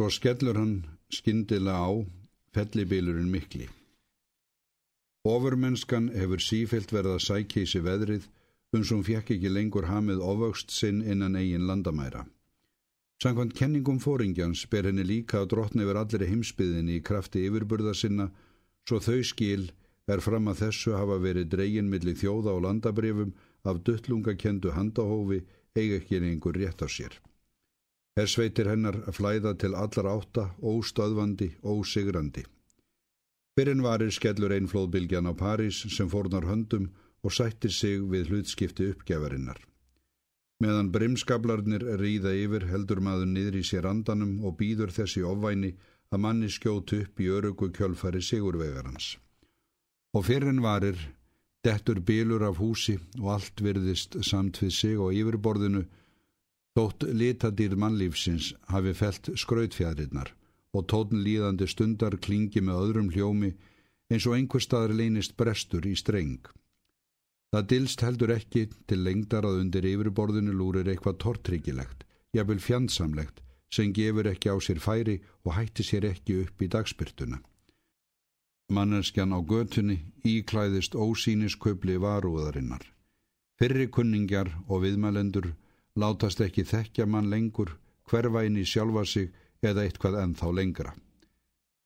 Svo skellur hann skindilega á fellibilurinn mikli. Ofurmennskan hefur sífelt verið að sig veðrið uns hún fjekk ekki lengur hamið ofaukst sinn innan eigin landamæra. Sankvæmt kenningum fóringjans ber henni líka að drotna yfir allir heimsbyðinni í krafti yfirburða sinna svo þau skil er fram að þessu hafa verið dreygin millir þjóða og landabrifum af duttlungakendu handahófi eiga ekki einhver rétt á sér. Hersveitir hennar flæða til allar átta, óstöðvandi, ósigrandi. Byrjun varir skellur einflóðbylgjan á París sem fórnar höndum og sættir sig við hlutskipti uppgjafarinnar. Meðan brimskablarnir ríða yfir heldur maður niður í sér andanum og býður þessi ofvæni að manni skjótu upp í örugu kjölfari sigurvegarans. Og fyrir en varir, dettur bílur af húsi og allt virðist samt við sig og yfirborðinu þótt litadýr mannlífsins hafi felt skrautfjæðrinnar og tótn líðandi stundar klingi með öðrum hljómi eins og einhver staðar leynist brestur í streng. Það dilst heldur ekki til lengdar að undir yfirborðinu lúrir eitthvað tortryggilegt, jafnvel fjandsamlegt, sem gefur ekki á sér færi og hætti sér ekki upp í dagspyrtuna. Manneskjan á götunni íklæðist ósýnisköpli varúðarinnar. Fyrri kunningjar og viðmælendur látast ekki þekkja mann lengur, hverfa inn í sjálfa sig eða eitthvað ennþá lengra.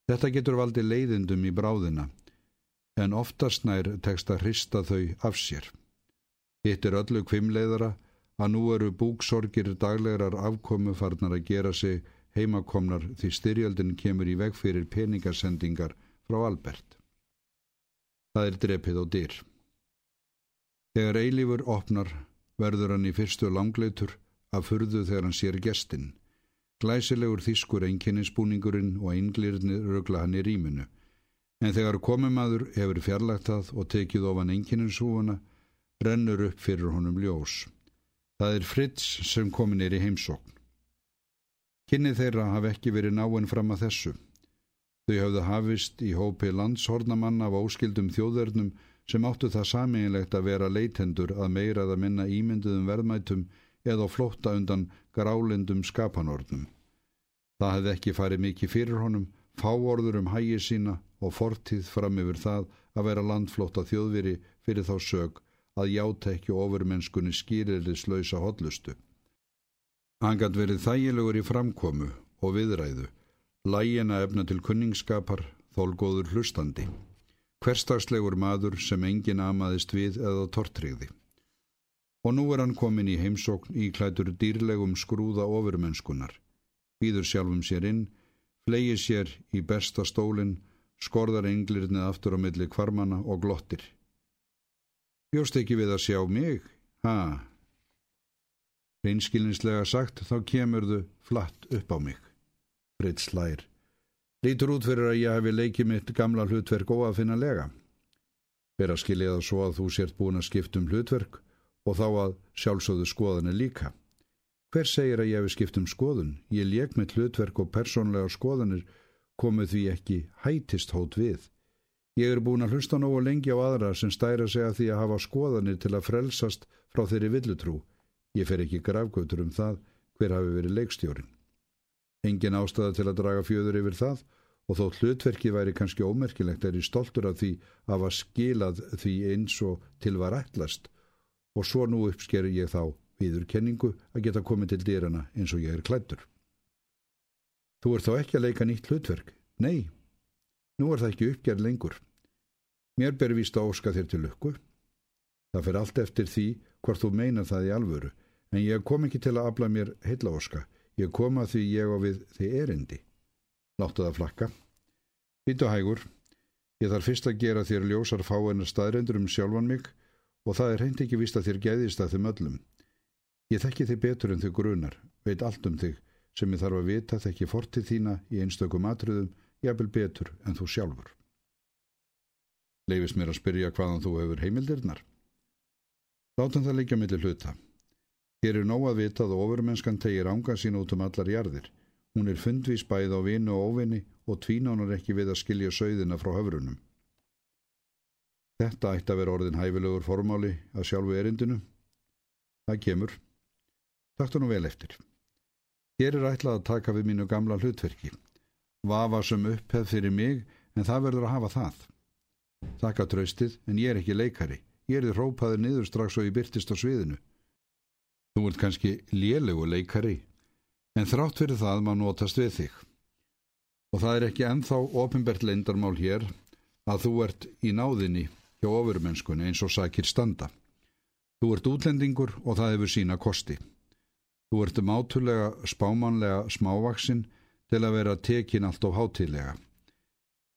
Þetta getur valdi leiðindum í bráðina, en oftast nær tekst að hrista þau af sér. Hitt er öllu kvimleiðara að nú eru búksorgir daglegar afkomu farnar að gera sig heimakomnar því styrjöldin kemur í veg fyrir peningarsendingar frá Albert. Það er drepið á dyr. Þegar eilífur opnar verður hann í fyrstu langleitur að furðu þegar hann sér gestinn. Glæsilegur þýskur einkenninsbúningurinn og einglirni rögla hann í rýminu. En þegar komumadur hefur fjarlagt það og tekið ofan einkenninsúuna, rennur upp fyrir honum ljós. Það er Fritz sem komin er í heimsókn. Kynni þeirra hafi ekki verið náinn fram að þessu. Þau hafðu hafist í hópi landshornamann af óskildum þjóðverðnum sem áttu það sameinlegt að vera leitendur að meira að minna ímynduðum verðmætum eða flótta undan grálindum skapanordnum. Það hefði ekki farið mikið fyrir honum, fáorður um hægi sína og fortíð fram yfir það að vera landflótta þjóðviri fyrir þá sög að játa ekki ofurmennskunni skýrilislausa hotlustu. Hann gætt verið þægilegur í framkomu og viðræðu, lægina efna til kunningsskapar, þólgóður hlustandi. Hverstagslegur maður sem engin amaðist við eða tortrygði og nú er hann komin í heimsókn í klætur dýrlegum skrúða ofurmennskunar. Býður sjálfum sér inn, flegir sér í besta stólinn, skorðar englirnið aftur á milli kvarmana og glottir. Bjóst ekki við að sjá mig, ha? Reynskilinslega sagt, þá kemur þau flatt upp á mig. Fritz slær. Lítur út fyrir að ég hefi leikið mitt gamla hlutverk óafinnalega. Verða skiljaða svo að þú sért búin að skiptum hlutverk og þá að sjálfsögðu skoðan er líka. Hver segir að ég hefði skipt um skoðun? Ég lék með hlutverk og persónlega skoðanir komið því ekki hætist hót við. Ég er búin að hlusta nógu lengi á aðra sem stæra sig að því að hafa skoðanir til að frelsast frá þeirri villutrú. Ég fer ekki grafgötur um það hver hafi verið leikstjórin. Engin ástæða til að draga fjöður yfir það og þó hlutverki væri kannski ómerkilegt er ég stoltur af því að hafa skilað því eins og til var ætlast og svo nú uppsker ég þá viðurkenningu að geta komið til dýrana eins og ég er klættur. Þú ert þá ekki að leika nýtt hlutverk? Nei, nú er það ekki uppgerð lengur. Mér ber vist að óska þér til lukku. Það fer allt eftir því hvort þú meina það í alvöru, en ég kom ekki til að afla mér heila óska. Ég kom að því ég á við þið erindi. Láttu það flakka. Vítu hægur, ég þarf fyrst að gera þér ljósar fáennar staðrendur um sjálfan mig og það er hreint ekki vist að þér gæðist að þeim öllum. Ég þekki þig betur en þau grunar, veit allt um þig sem ég þarf að vita þekki fortið þína í einstökum atriðum, jafnvel betur en þú sjálfur. Leifist mér að spyrja hvaðan þú hefur heimildirnar? Látum það líka millir hluta. Hér er nóg að vita að ofurmennskan tegir ánga sín út um allar jarðir. Hún er fundvís bæð á vinu og óvinni og tvínánar ekki við að skilja sögðina frá höfrunum. Þetta ætti að vera orðin hæfilegur formáli að sjálfu erindinu. Það kemur. Taktu nú vel eftir. Hér er ætlað að taka við mínu gamla hlutverki. Vafa sem upphefð fyrir mig en það verður að hafa það. Þakka tröstið en ég er ekki leikari. Ég er þið rópaður niður strax og ég byrtist á sviðinu. Þú ert kannski lélegu leikari en þrátt fyrir það maður notast við þig. Og það er ekki enþá ofinbert leindarmál hér að þú ert í náðinni hjá ofurmennskunni eins og sakir standa. Þú ert útlendingur og það hefur sína kosti. Þú ert mátulega spámanlega smávaksinn til að vera tekin allt of hátilega.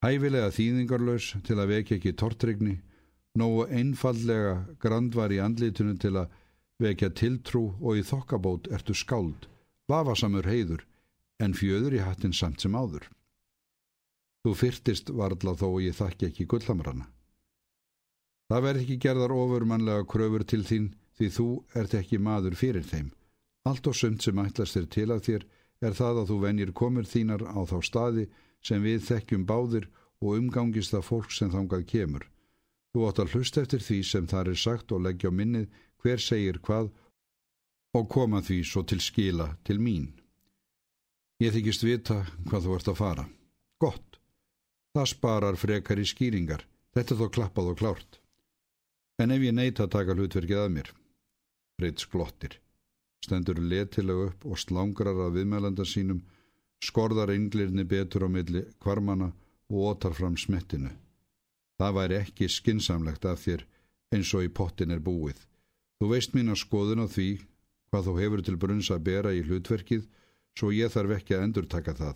Hæfilega þýðingarlaus til að vekja ekki tortrygni, nógu einfallega grandvar í andlitunu til að vekja tiltrú og í þokkabót ertu skáld, vafasamur heiður, en fjöður í hattin samt sem áður. Þú fyrtist varðla þó og ég þakki ekki gullhamrana. Það verð ekki gerðar ofurmannlega kröfur til þín því þú ert ekki maður fyrir þeim. Allt og sumt sem ætlast þér til að þér er það að þú venjir komur þínar á þá staði sem við þekkjum báðir og umgangist það fólk sem þangað kemur. Þú átt að hlusta eftir því sem þar er sagt og leggja á minnið hver segir hvað og koma því svo til skila til mín. Ég þykist vita hvað þú ert að fara. Gott. Það sparar frekar í skýringar. Þetta er þó klappað og klárt. En ef ég neyta að taka hlutverkið að mér? Fritz glottir. Stendur letilega upp og slangrar að viðmælanda sínum, skorðar ynglirni betur á milli kvarmana og otar fram smettinu. Það væri ekki skinsamlegt af þér eins og í pottin er búið. Þú veist mín að skoðun á því hvað þú hefur til brunns að bera í hlutverkið svo ég þarf ekki að endur taka það.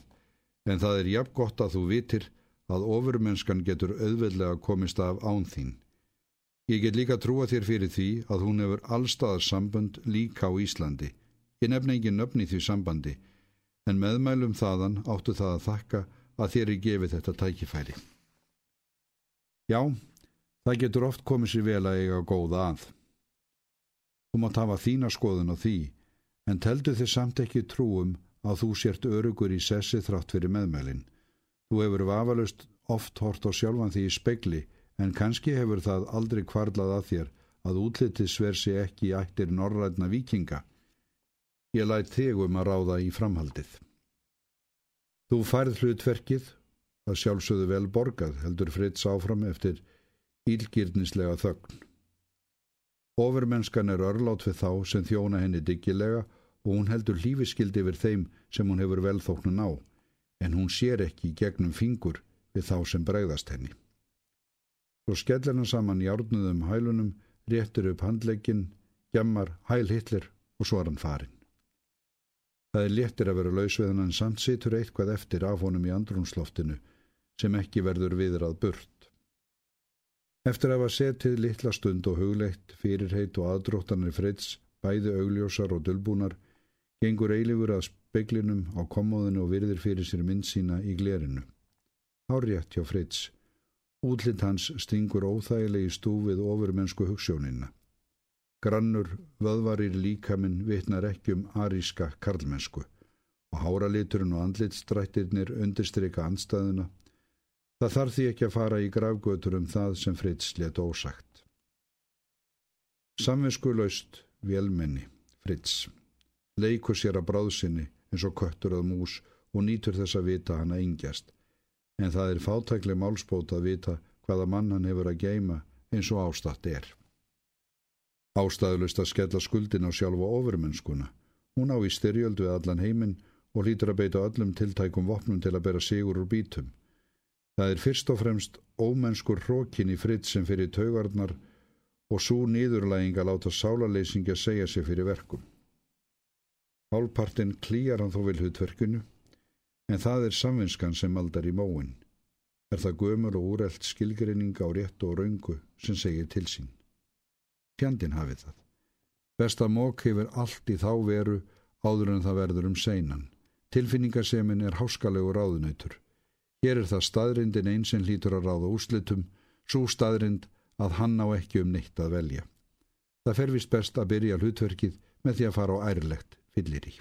En það er jafn gott að þú vitir að ofurmennskan getur auðveldlega komist af án þín. Ég get líka trúa þér fyrir því að hún hefur allstaðar sambund líka á Íslandi. Ég nefna ekki nöfni því sambandi, en meðmælum þaðan áttu það að þakka að þér er gefið þetta tækifæri. Já, það getur oft komið sér vel að eiga góða að. Þú mátt hafa þína skoðun á því, en teldu þið samt ekki trúum að þú sért örugur í sessi þrátt fyrir meðmælin. Þú hefur vafalust oft hort á sjálfan því í spegli en kannski hefur það aldrei kvarlað að þér að útlitið sversi ekki í ættir norrætna vikinga. Ég læt þig um að ráða í framhaldið. Þú færð hlutverkið, að sjálfsögðu vel borgað, heldur Fritz áfram eftir ílgirnislega þögn. Ofurmennskan er örlátt við þá sem þjóna henni diggilega og hún heldur lífiskildi yfir þeim sem hún hefur velþóknun á, en hún sér ekki gegnum fingur við þá sem bregðast henni. Svo skellir hann saman járnuðum hælunum, réttur upp handlegin, gemmar, hæl hitlir og svo er hann farin. Það er léttir að vera laus við hann en samt situr eitthvað eftir af honum í andrúnsloftinu sem ekki verður viðrað burt. Eftir að hafa setið litla stund og hugleitt, fyrirheit og aðdróttanir friðs, bæði augljósar og dölbúnar, gengur eilifur að speklinum á komóðinu og virðir fyrir sér mynd sína í glerinu. Hárjætt hjá friðs, Útlitt hans stingur óþægilegi stúfið ofurmennsku hugssjónina. Grannur vöðvarir líkaminn vitnar ekki um aríska karlmennsku og háraliturinn og andlitstrættirnir undirstryka anstæðuna. Það þarf því ekki að fara í gravgötur um það sem Fritz let ósagt. Samvinskuðlaust vélmenni, Fritz, leikur sér að bráðsynni eins og köttur að mús og nýtur þess að vita hann að yngjast en það er fátækleg málspót að vita hvaða mann hann hefur að geima eins og ástatt er. Ástæðulust að skella skuldin á sjálfa ofurmennskuna. Hún á í styrjöld við allan heiminn og lítur að beita öllum tiltækum vopnum til að bera sigur úr bítum. Það er fyrst og fremst ómennskur hrókin í fritt sem fyrir taugarnar og svo nýðurlæging að láta sálarleysingja segja sig fyrir verkum. Hálpartinn klýjar hann þó vil hudverkinu En það er samvinskan sem aldar í móin. Er það gömur og úrelt skilgrinning á rétt og raungu sem segir til sín. Fjandin hafið það. Besta mók hefur allt í þá veru áður en það verður um seinan. Tilfinningasemin er háskalegu ráðunautur. Hér er það staðrindin eins en lítur að ráða úslitum, svo staðrind að hann á ekki um neitt að velja. Það fer vist best að byrja hlutverkið með því að fara á ærlegt fyllir í.